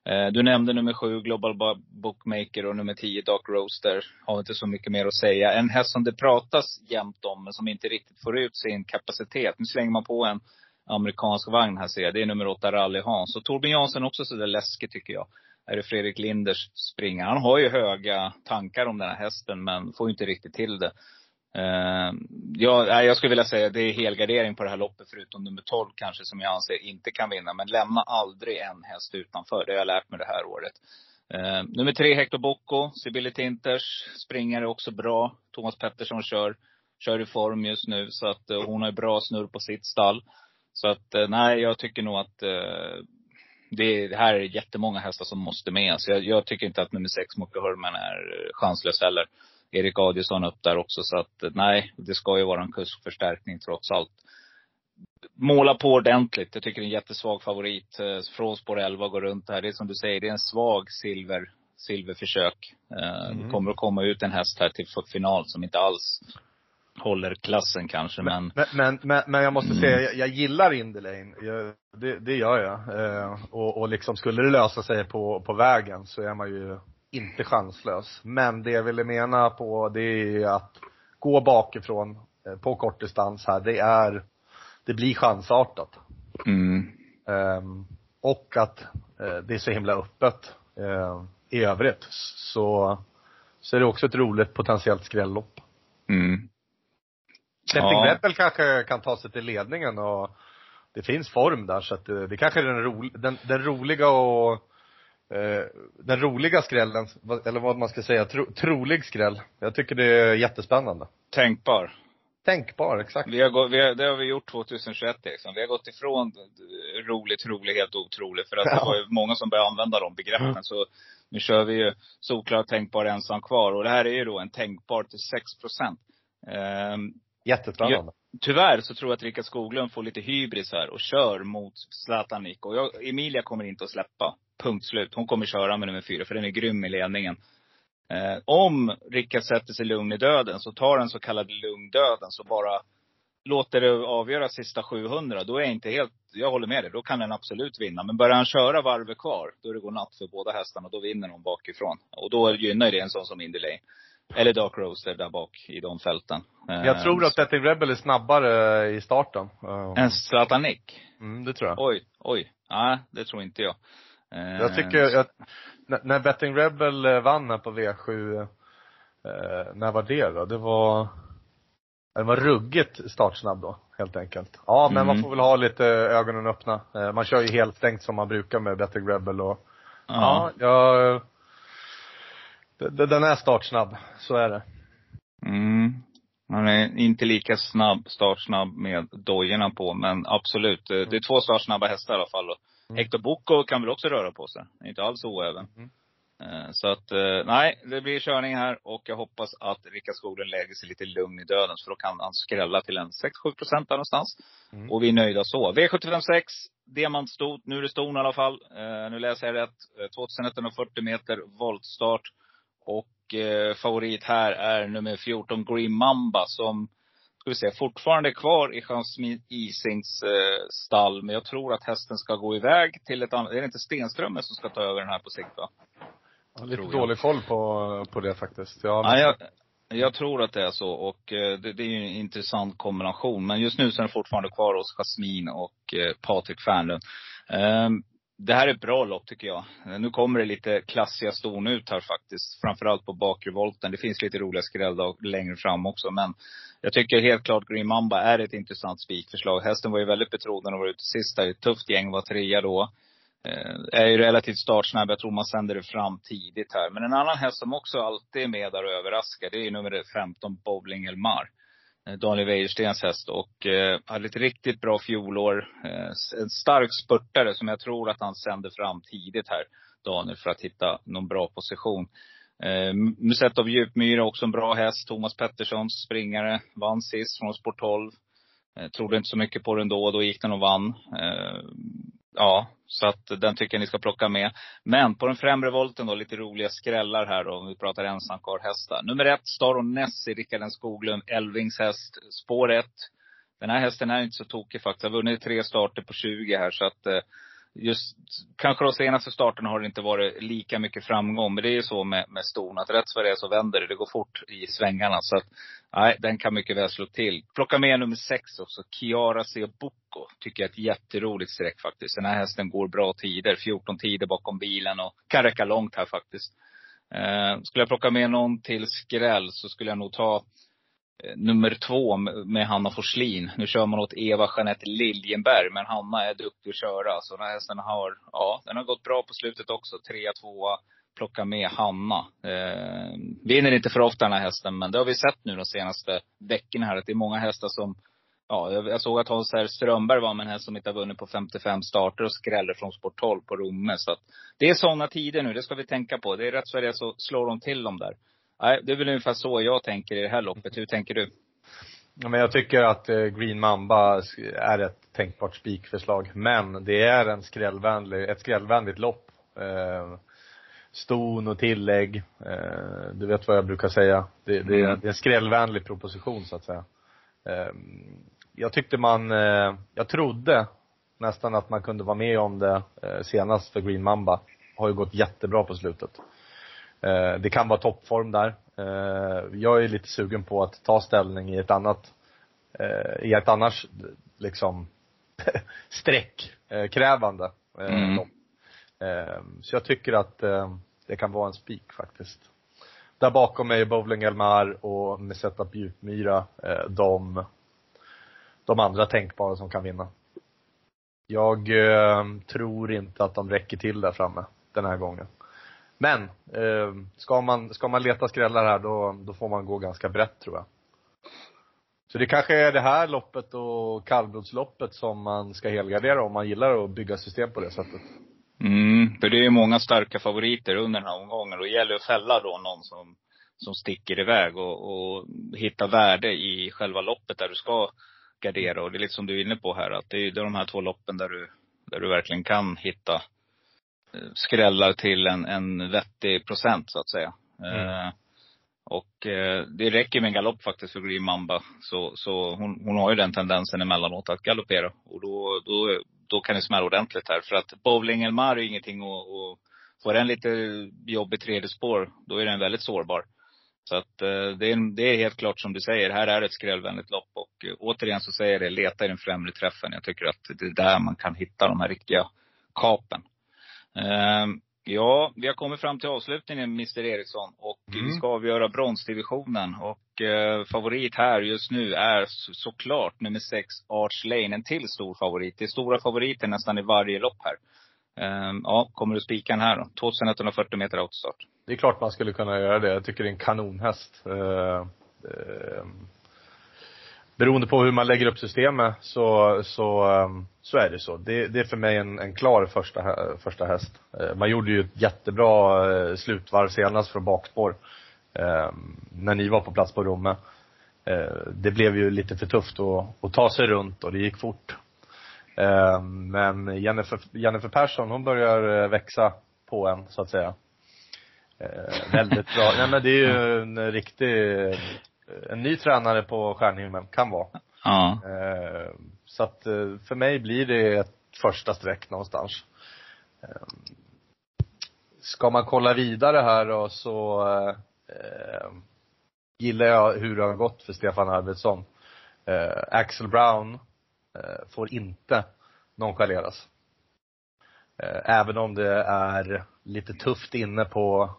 B: Eh, Du nämnde nummer sju, Global Bookmaker och nummer tio, Dark Roaster. Har inte så mycket mer att säga. En häst som det pratas jämt om, men som inte riktigt får ut sin kapacitet. Nu slänger man på en amerikansk vagn här ser jag. Det är nummer åtta, Rally Hans. Och Torbjörn Jansson också sådär läskig tycker jag. Är det Fredrik Linders springa. Han har ju höga tankar om den här hästen, men får ju inte riktigt till det. Uh, ja, jag skulle vilja säga att det är helgardering på det här loppet, förutom nummer 12 kanske, som jag anser inte kan vinna. Men lämna aldrig en häst utanför. Det har jag lärt mig det här året. Uh, nummer tre, Hector Bocco. Sibylle Tinters springare också bra. Thomas Pettersson kör, kör i form just nu. Så att uh, hon har bra snurr på sitt stall. Så att, nej, jag tycker nog att det, det här är jättemånga hästar som måste med. Så jag, jag tycker inte att nummer sex, Mocke Hurman, är chanslös heller. Erik Adielsson upp där också. Så att nej, det ska ju vara en kuskförstärkning trots allt. Måla på ordentligt. Jag tycker det är en jättesvag favorit. Eh, Från spår 11 går runt här. Det är som du säger, det är en svag silver, silverförsök. Eh,
A: Mm.
B: Det kommer att komma ut en häst här till final som inte alls håller klassen kanske. Men,
A: Men, men, men, men jag måste säga, jag, jag gillar Indelane. Jag, det, det gör jag. Eh, och, och liksom, skulle det lösa sig på, på vägen så är man ju inte chanslös. Men det jag ville mena på, det är att gå bakifrån eh, på kort distans här, det är, det blir chansartat.
B: mm,
A: Ehm, och att eh, det är så himla öppet eh, i övrigt. Så, så är det också ett roligt potentiellt skrällopp.
B: mm.
A: Betting
B: Ja.
A: Rebel kanske kan ta sig till ledningen och det finns form där så att det, det kanske är den, ro, den, den roliga och eh, den roliga skrällen, eller vad man ska säga, tro, trolig skräll. Jag tycker det är jättespännande.
B: Tänkbar.
A: Tänkbar, exakt.
B: Vi har, gått, vi har, det har vi gjort 2021 Eriksson. Vi har gått ifrån roligt, trolig, helt otrolig. För att det
A: Ja.
B: var ju många som började använda de begreppen. Så nu kör vi ju solklart tänkbar ensam kvar. Och det här är ju då en tänkbar till 6 procent. Ehm,
A: Jättespännande.
B: tyvärr så tror jag att Rickard Skoglund får lite hybris här och kör mot Zlatan Nick. Och jag, Emilia kommer inte att släppa. Punkt slut. Hon kommer köra med nummer fyra, för den är grym i ledningen. Eh, om Rickard sätter sig lugn i döden, så tar den så kallade lugn döden, så bara låter det avgöra sista 700. Då är jag inte helt, jag håller med dig, då kan den absolut vinna. Men börjar han köra varvet kvar, då är det godnatt för båda hästarna. Då vinner de bakifrån. Och då gynnar det en sån som Indy Lane. Eller Dark Roaster där bak i de fälten. Eh,
A: Jag tror att Betting Rebel är snabbare i starten. Eh,
B: En Zlatan Nick?
A: Mm, det tror jag.
B: Oj, oj. Nej, det tror inte jag. Eh,
A: Jag tycker, jag, när, Betting Rebel eh, vann här på V7, eh, när var det då? Det var, det var ruggigt startsnabb då, helt enkelt. Ja, men man
B: Mm.
A: får väl ha lite ögonen öppna. Eh, Man kör ju helt stängt som man brukar med Betting Rebel och,
B: Ja.
A: ja, jag, den är startsnabb, så är det.
B: Mm. Han är inte lika snabb, startsnabb med dojorna på. Men absolut, eh, det är två startsnabba hästar i alla fall. Hector Bocco kan väl också röra på sig. Inte alls oäven.
A: Mm.
B: Eh, Så att, eh, nej, det blir körning här och jag hoppas att Rickard Skoglund lägger sig lite lugn i döden. Så då kan han skrälla till en 6-7 procent där någonstans.
A: Mm.
B: Och vi är nöjda så. V756, diamantstot. Nu är det ston i alla fall. Nu läser jag rätt. Eh, 2140 meter voltstart. Och eh, favorit här är nummer 14, Green Mamba, som ska vi se, fortfarande är kvar i Jasmine Isings eh, stall. Men jag tror att hästen ska gå iväg till ett annat, är det inte Stenströmer som ska ta över den här på sikt va?
A: Jag har lite
B: jag.
A: dålig koll på, på det faktiskt. Jag,
B: Ja, jag, jag tror att det är så och eh, det, det är ju en intressant kombination. Men just nu så är den fortfarande kvar hos Jasmin och eh, Patrik Fernlund. Ehm, det här är ett bra lopp tycker jag. Eh, nu kommer det lite klassiga ston ut här faktiskt. Framförallt på bakre volten. Det finns lite roliga skrälldag längre fram också. Men jag tycker helt klart Green Mamba är ett intressant spikförslag. Hästen var ju väldigt betrodd när de var ute sist. där. Ett tufft gäng var trea då. Eh, är ju relativt startsnabb. Jag tror man sänder det fram tidigt här. Men en annan häst som också alltid är med där och överraskar, det är ju nummer 15, Bowling Elmar. Eh, Daniel Wäjerstens häst och eh, hade ett riktigt bra fjolår. Eh, en stark spurtare som jag tror att han sände fram tidigt här, Daniel, för att hitta någon bra position. Eh, Musett av Djupmyra också en bra häst. Thomas Petterssons springare. Vann sist från sport 12. Eh, trodde inte så mycket på den då, då gick den och vann. Eh, ja, så att den tycker jag ni ska plocka med. Men på den främre volten då, lite roliga skrällar här då, om vi pratar ensamkarlhästar. Nummer ett, Staron Nessie, Rickard N Skoglund, Elvings häst, spår ett. Den här hästen är inte så tokig faktiskt. Har vunnit tre starter på 20 här så att eh, just, kanske de senaste starterna har det inte varit lika mycket framgång. Men det är ju så med, med ston, att rätt vad det är så vänder det. Det går fort i svängarna. Så att, nej, den kan mycket väl slå till. Plocka med nummer sex också, Chiara Sebucco. Tycker jag är ett jätteroligt streck faktiskt. Den här hästen går bra tider. 14 tider bakom bilen och kan räcka långt här faktiskt. Eh, skulle jag plocka med någon till skräll så skulle jag nog ta Eh, nummer två med Hanna Forslin. Nu kör man åt Eva Jeanette Liljenberg, men Hanna är duktig att köra. Så den här hästen har, ja, den har gått bra på slutet också. Trea, tvåa. Plocka med Hanna. Eh, vinner inte för ofta den här hästen, men det har vi sett nu de senaste veckorna här. Att det är många hästar som, ja, jag, såg att Hans R. Strömberg var med en häst som inte har vunnit på 55 starter och skräller från sport 12 på Romme. Så att det är sådana tider nu, det ska vi tänka på. Det är rätt så är det så slår de till dem där. Nej, det är väl ungefär så jag tänker i det här loppet. Hur tänker du?
A: Ja, men jag tycker att eh, Green Mamba är ett tänkbart spikförslag. Men det är en skrällvänlig, ett skrällvänligt lopp. Eh, ston och tillägg. Eh, du vet vad jag brukar säga. Det, det, är,
B: Mm.
A: det är en skrällvänlig proposition så att säga. Eh, jag tyckte man, jag trodde nästan att man kunde vara med om det senast för Green Mamba. Har ju gått jättebra på slutet. Eh, det kan vara toppform där. Eh, jag är lite sugen på att ta ställning i ett annat, eh, i ett annars liksom [LAUGHS] sträckkrävande
B: Mm.
A: lopp. Eh, så jag tycker att eh, det kan vara en spik faktiskt. Där bakom är Bowling Elmar och Djupmyra, eh, de, de andra tänkbara som kan vinna. Jag eh, tror inte att de räcker till där framme den här gången. Men, eh, ska man, ska man leta skrällar här då, då får man gå ganska brett tror jag. Så det kanske är det här loppet och kallblodsloppet som man ska helgardera om man gillar att bygga system på det sättet.
B: Mm, för det är många starka favoriter under den här omgången. Och det gäller att fälla då någon som, som sticker iväg och, och hitta värde i själva loppet där du ska gardera. Och det är lite som du är inne på här, att det är det är de här två loppen där du, där du verkligen kan hitta eh, skrällar till en, en vettig procent så att säga.
A: Mm.
B: Eh, och eh, det räcker med en galopp faktiskt för Green Mamba. Så, så hon, hon har ju den tendensen emellanåt att galoppera. Och då, då, då kan det smälla ordentligt här. För att Bowling Elmar är ingenting att, att Får den lite jobb i tredje spår, då är den väldigt sårbar. Så att eh, det, är, det är helt klart som du säger, här är ett skrällvänligt lopp. Och eh, återigen så säger jag det, leta i den främre träffen. Jag tycker att det är där man kan hitta de här riktiga kapen. Eh, ja, vi har kommit fram till avslutningen Mr Eriksson. Och
A: Mm.
B: vi ska avgöra bronsdivisionen. Och eh, favorit här just nu är så- såklart nummer sex Arch Lane. En till stor favorit. Det är stora favoriter nästan i varje lopp här. Eh, ja, kommer du spika den här då? 2140 meter autostart.
A: Det är klart man skulle kunna göra det. Jag tycker det är en kanonhäst. Eh, eh, beroende på hur man lägger upp systemet så, så, ehm, så är det så. Det, det är för mig en, en klar första, första häst. Eh, Man gjorde ju ett jättebra eh, slutvarv senast från bakspår. eh, När ni var på plats på Romme. Eh, Det blev ju lite för tufft att, att ta sig runt och det gick fort. Eh, Men Jennifer, Jennifer Persson, hon börjar växa på en, så att säga. Väldigt bra. Nej men det är ju en riktig, en ny tränare på Stjärnhimlen, kan vara.
B: Ja.
A: Så att eh, för mig blir det ett första streck någonstans. Eh, Ska man kolla vidare här då så eh, gillar jag hur det har gått för Stefan Arvidsson. Eh, Axel Brown eh, får inte nonchaleras. Eh, även om det är lite tufft inne på,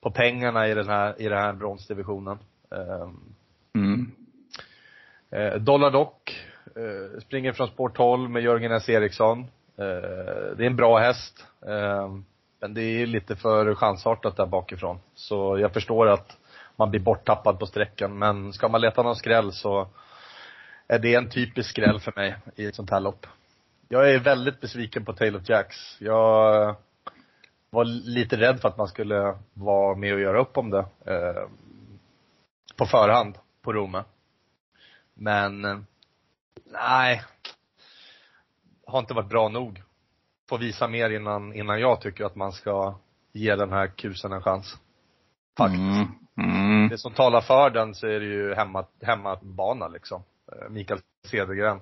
A: på pengarna i den här, i den här bronsdivisionen. Eh,
B: Mm.
A: Eh, Dollar Doc eh, Eh, springer från spår 12 med Jörgen S. Eriksson. Eh, det är en bra häst. Eh, men det är lite för chansartat där bakifrån. Så jag förstår att man blir borttappad på sträckan. Men ska man leta någon skräll så är det en typisk skräll för mig i ett sånt här lopp. Jag är väldigt besviken på Taylor of Jacks. Jag var lite rädd för att man skulle vara med och göra upp om det. Eh, på förhand på Rome. Men, eh, nej. Har inte varit bra nog. Får visa mer innan, innan jag tycker att man ska ge den här kusen en chans. Faktiskt.
B: Mm. Mm.
A: Det som talar för den så är det ju hemma, hemmabana liksom. Eh, Mikael Cedergren.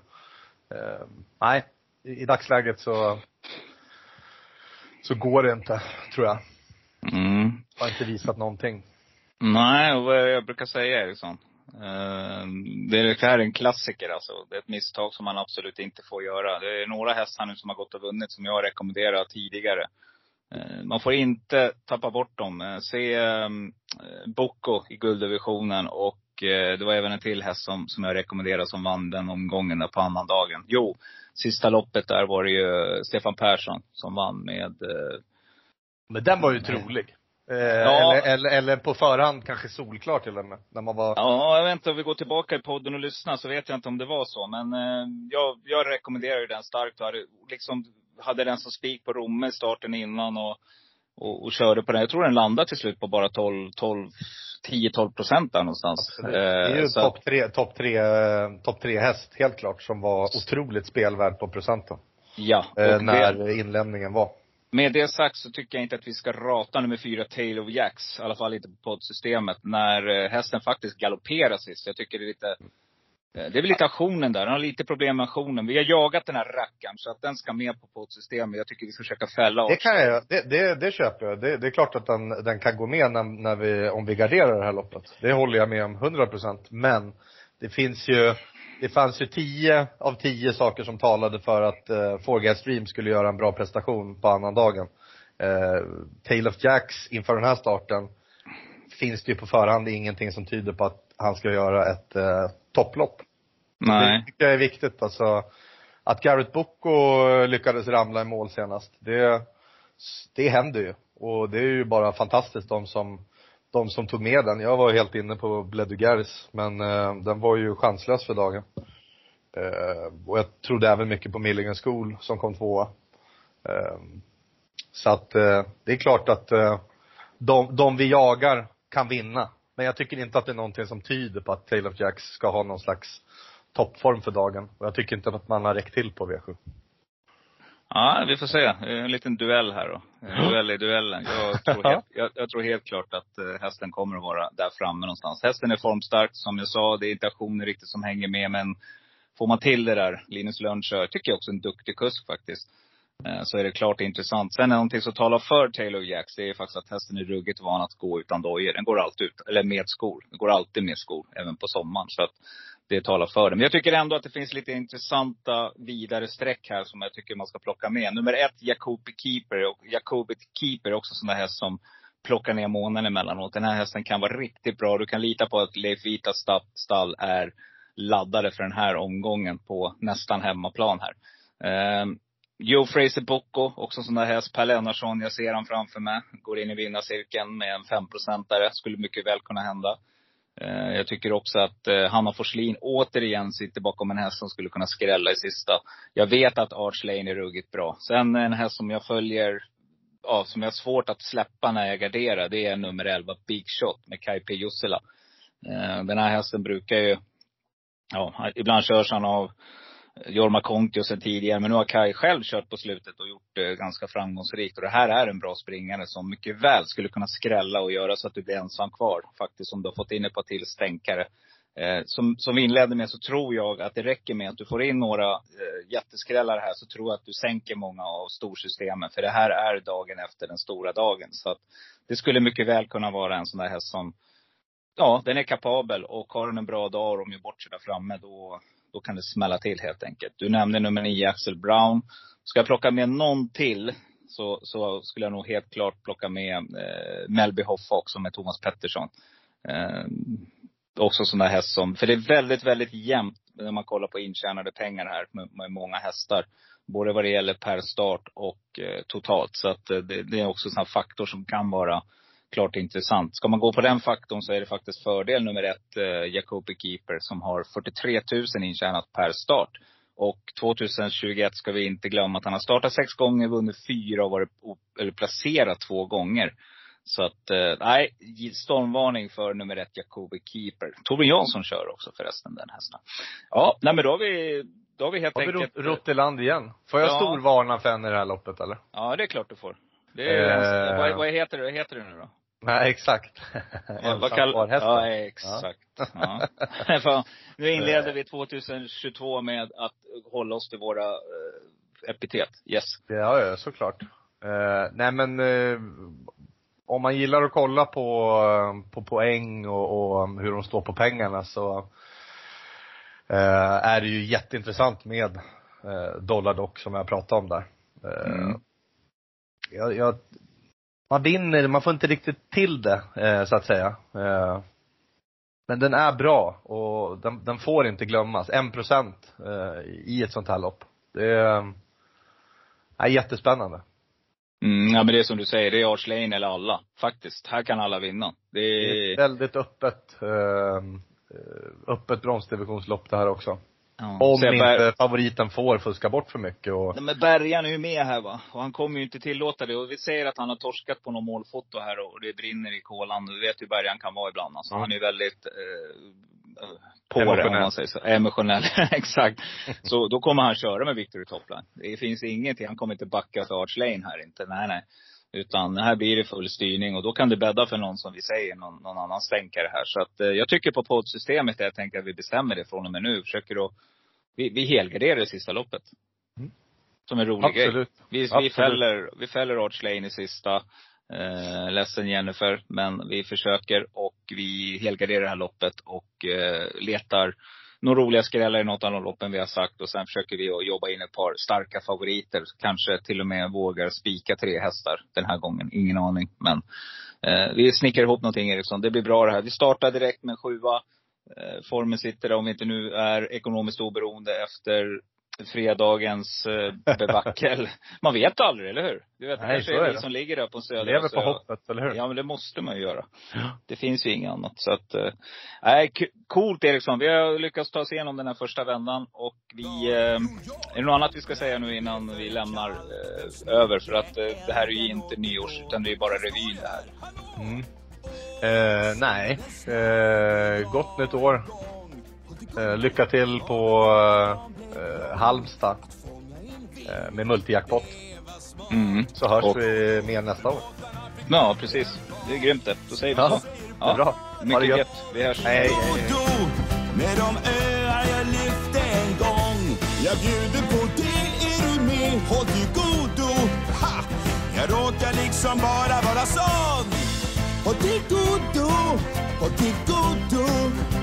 A: Eh, nej, i, i dagsläget så, så går det inte, tror jag.
B: Mm.
A: Har inte visat någonting.
B: Nej, och vad jag brukar säga Eriksson. Eh, det är- en klassiker alltså. Det är ett misstag som man absolut inte får göra. Det är några hästar nu som har gått och vunnit som jag har rekommenderat tidigare. Eh, Man får inte tappa bort dem. Eh, Se eh, Bocco i gulddivisionen och eh, det var även en till häst som, som jag rekommenderade som vann den omgången där på annandagen. Jo, sista loppet där var det ju Stefan Persson som vann med eh,
A: Men den var ju trolig. Eh,
B: Ja.
A: eller, eller, eller på förhand kanske solklar till och med. När man var,
B: Ja, jag vet inte om vi går tillbaka i podden och lyssnar så vet jag inte om det var så. Men eh, jag, jag rekommenderar ju den starkt. Hade, liksom, hade den som spik på Romme i starten innan och, och, och körde på den. Jag tror den landade till slut på bara 12, 12, 10-12 procent där någonstans.
A: Absolut. Det är ju
B: Eh,
A: topp tre, top tre, eh, top tre häst, helt klart, som var otroligt spelvärd på procenten.
B: Ja.
A: Eh, när
B: det,
A: inlämningen var.
B: Med det sagt så tycker jag inte att vi ska rata nummer fyra, Tail of Jacks. I alla fall inte på poddsystemet. När eh, hästen faktiskt galopperar sist. Jag tycker det är lite eh, det är väl lite aktionen där. Den har lite problem med aktionen. Vi har jagat den här rackaren så att den ska med på poddsystemet. Jag tycker vi ska försöka fälla
A: Det
B: oss.
A: kan jag, det, det, det köper jag. Det, det är klart att den, den kan gå med när, när vi, om vi garderar det här loppet. Det håller jag med om 100 procent. Men det finns ju, det fanns ju 10 av 10 saker som talade för att uh, Four Stream skulle göra en bra prestation på annandagen. Uh, Tail of Jacks inför den här starten finns det ju på förhand ingenting som tyder på att han ska göra ett uh, topplopp. Det
B: Nej.
A: tycker jag är viktigt alltså. Att Garrett Bocco lyckades ramla i mål senast, det, det händer ju. Och det är ju bara fantastiskt de som, de som tog med den. Jag var helt inne på Bledugaris, men eh, den var ju chanslös för dagen. Eh, och jag trodde även mycket på Milligan School som kom tvåa. Eh, så att eh, det är klart att eh, de, de vi jagar kan vinna. Men jag tycker inte att det är någonting som tyder på att Taylor Jacks ska ha någon slags toppform för dagen. Och jag tycker inte att man har räckt till på V7.
B: Ja, vi får se. En liten duell här då. En duell i duellen. Jag tror helt, jag, jag tror helt klart att eh, hästen kommer att vara där framme någonstans. Hästen är formstark, som jag sa. Det är inte aktioner riktigt som hänger med. Men får man till det där, Linus Lönnkör, tycker jag också en duktig kusk faktiskt. Eh, Så är det klart intressant. Sen är någonting som talar för Taylor Jacks, det är faktiskt att hästen är ruggigt van att gå utan dojor. Den går alltid ut, eller med skor. Den går alltid med skor, även på sommaren. Så att det talar för det. Men jag tycker ändå att det finns lite intressanta vidare streck här som jag tycker man ska plocka med. Nummer ett, Jacobi Keeper. Och Jacobi Keeper är också sån där häst som plockar ner månen emellanåt. Den här hästen kan vara riktigt bra. Du kan lita på att Leif Vitas stall är laddade för den här omgången på nästan hemmaplan här. Um, Joe Fraser Bocco, också en sån där häst. Per Lennartsson, jag ser han framför mig. Går in i vinnarcirkeln med en femprocentare. Skulle mycket väl kunna hända. Eh, jag tycker också att eh, Hanna Forslin återigen sitter bakom en häst som skulle kunna skrälla i sista. Jag vet att Arch Lane är ruggigt bra. Sen en häst som jag följer, ja, som jag har svårt att släppa när jag garderar, det är nummer 11, Big Shot med Kai P. Jussila. Eh, den här hästen brukar ju, ja, ibland körs han av Jorma Kontio sen tidigare. Men nu har Kai själv kört på slutet och gjort det ganska framgångsrikt. Och det här är en bra springare som mycket väl skulle kunna skrälla och göra så att du blir ensam kvar. Faktiskt om du har fått in ett par till stänkare. Eh, som, som vi inledde med så tror jag att det räcker med att du får in några eh, jätteskrällar här så tror jag att du sänker många av storsystemen. För det här är dagen efter den stora dagen. Så att det skulle mycket väl kunna vara en sån där häst som, ja, den är kapabel. Och har den en bra dag och de gör bort sig där framme, då, då kan det smälla till helt enkelt. Du nämnde nummer nio, Axel Brown. Ska jag plocka med någon till så, så skulle jag nog helt klart plocka med eh, Melby Hoffa också med Thomas Pettersson. Eh, också sån där häst som, för det är väldigt, väldigt jämnt när man kollar på intjänade pengar här med, med många hästar. Både vad det gäller per start och eh, totalt. Så att eh, det, det, är också en sån här faktor som kan vara klart intressant. Ska man gå på den faktorn så är det faktiskt fördel nummer ett, eh, Jacobi Keeper, som har 43 000 intjänat per start. Och 2021 ska vi inte glömma att han har startat sex gånger, vunnit fyra och varit, eller placerat två gånger. Så att, eh, nej, stormvarning för nummer ett, Jacobi Keeper. Torbjörn Jansson kör också förresten, den hästen. Ja, nej men då har vi, då har vi helt
A: Har vi
B: enkelt.
A: rott, rott i land igen? Får jag
B: Ja.
A: storvarna för en i det här loppet eller?
B: Ja, det är klart du får. Det är,
A: Eh.
B: vad, vad heter vad heter det nu då?
A: Nej, exakt.
B: Vad, [LAUGHS] kall... Ja, exakt. Ja. [LAUGHS] Nu inleder vi 2022 med att hålla oss till våra eh, epitet. Yes.
A: Ja, ja, såklart. Eh, nej men, eh, om man gillar att kolla på, eh, på poäng och, och hur de står på pengarna så eh, är det ju jätteintressant med eh, Dollardock som jag pratade om där. Eh,
B: Mm.
A: Jag, jag, man vinner, man får inte riktigt till det, eh, så att säga. Eh, men den är bra och den, den får inte glömmas. En procent eh, i ett sånt här lopp. Det är, är jättespännande.
B: Mm, ja men det är som du säger, det är Arch Lane eller alla. Faktiskt. Här kan alla vinna. Det
A: Det är
B: är,
A: ett väldigt öppet, eh, öppet bronsdivisionslopp det här också.
B: Ja.
A: Om inte
B: bär-
A: favoriten får fuska bort för mycket och
B: Nej, men Bergan är ju med här va. Och han kommer ju inte tillåta det. Och vi säger att han har torskat på någon målfoto här och det brinner i kolan. Du vet hur Bergan kan vara ibland. Alltså,
A: Mm.
B: Han är ju väldigt eh, på det om
A: Emotionell.
B: man säger så. Emotionell. [LAUGHS] Exakt. Så då kommer han köra med Victory Topline. Det finns ingenting. Han kommer inte backa för Arch Lane här inte. Nej, nej. Utan här blir det full styrning och då kan det bädda för någon som vi säger, någon, någon annan stänkare här. Så att eh, jag tycker på poddsystemet, jag tänker att vi bestämmer det från och med nu. Försöker att, vi, vi helgarderar det sista loppet.
A: Mm.
B: Som en rolig grej.
A: absolut.
B: Vi, vi
A: Absolut.
B: fäller, vi fäller Arch Lane i sista. Eh, ledsen Jennifer, men vi försöker och vi helgarderar det här loppet och eh, letar några roliga skrällar i något av de loppen vi har sagt och sen försöker vi att jobba in ett par starka favoriter. Kanske till och med vågar spika tre hästar den här gången. Ingen aning. Men eh, vi snickrar ihop någonting Eriksson. Det blir bra det här. Vi startar direkt med en sjua. Eh, formen sitter där om vi inte nu är ekonomiskt oberoende efter fredagens eh, bevackel. [LAUGHS] Man vet aldrig, eller hur? Du vet, det
A: Nej,
B: kanske
A: så
B: är
A: är
B: vi
A: det.
B: som ligger där på södra.
A: Lever på hoppet, eller hur?
B: Ja, men det måste man ju göra. Det finns ju inget annat. Så att, eh, nej, coolt Eriksson. Vi har lyckats ta oss igenom den här första vändan och vi, eh, är det något annat vi ska säga nu innan vi lämnar över? För att det här är ju inte nyårs, utan det är bara revyn det här.
A: Mm. Eh, nej. Eh, gott nytt år. Eh, lycka till på eh, Halmstad. Eh, med multijackpot.
B: Mm.
A: Så hörs
B: Och-
A: vi mer nästa år.
B: Ja, precis. Det är grymt det. Då säger vi
A: Ja,
B: så.
A: är bra. Ha det
B: Mycket
A: gött.
B: gött. Vi hörs.
A: Hej.
C: Godo med de öar jag lyfte en gång. Jag bjuder på det, är du med? Håll till godo. Ha! Jag råkar liksom bara vara sån. Håll till godo, håll till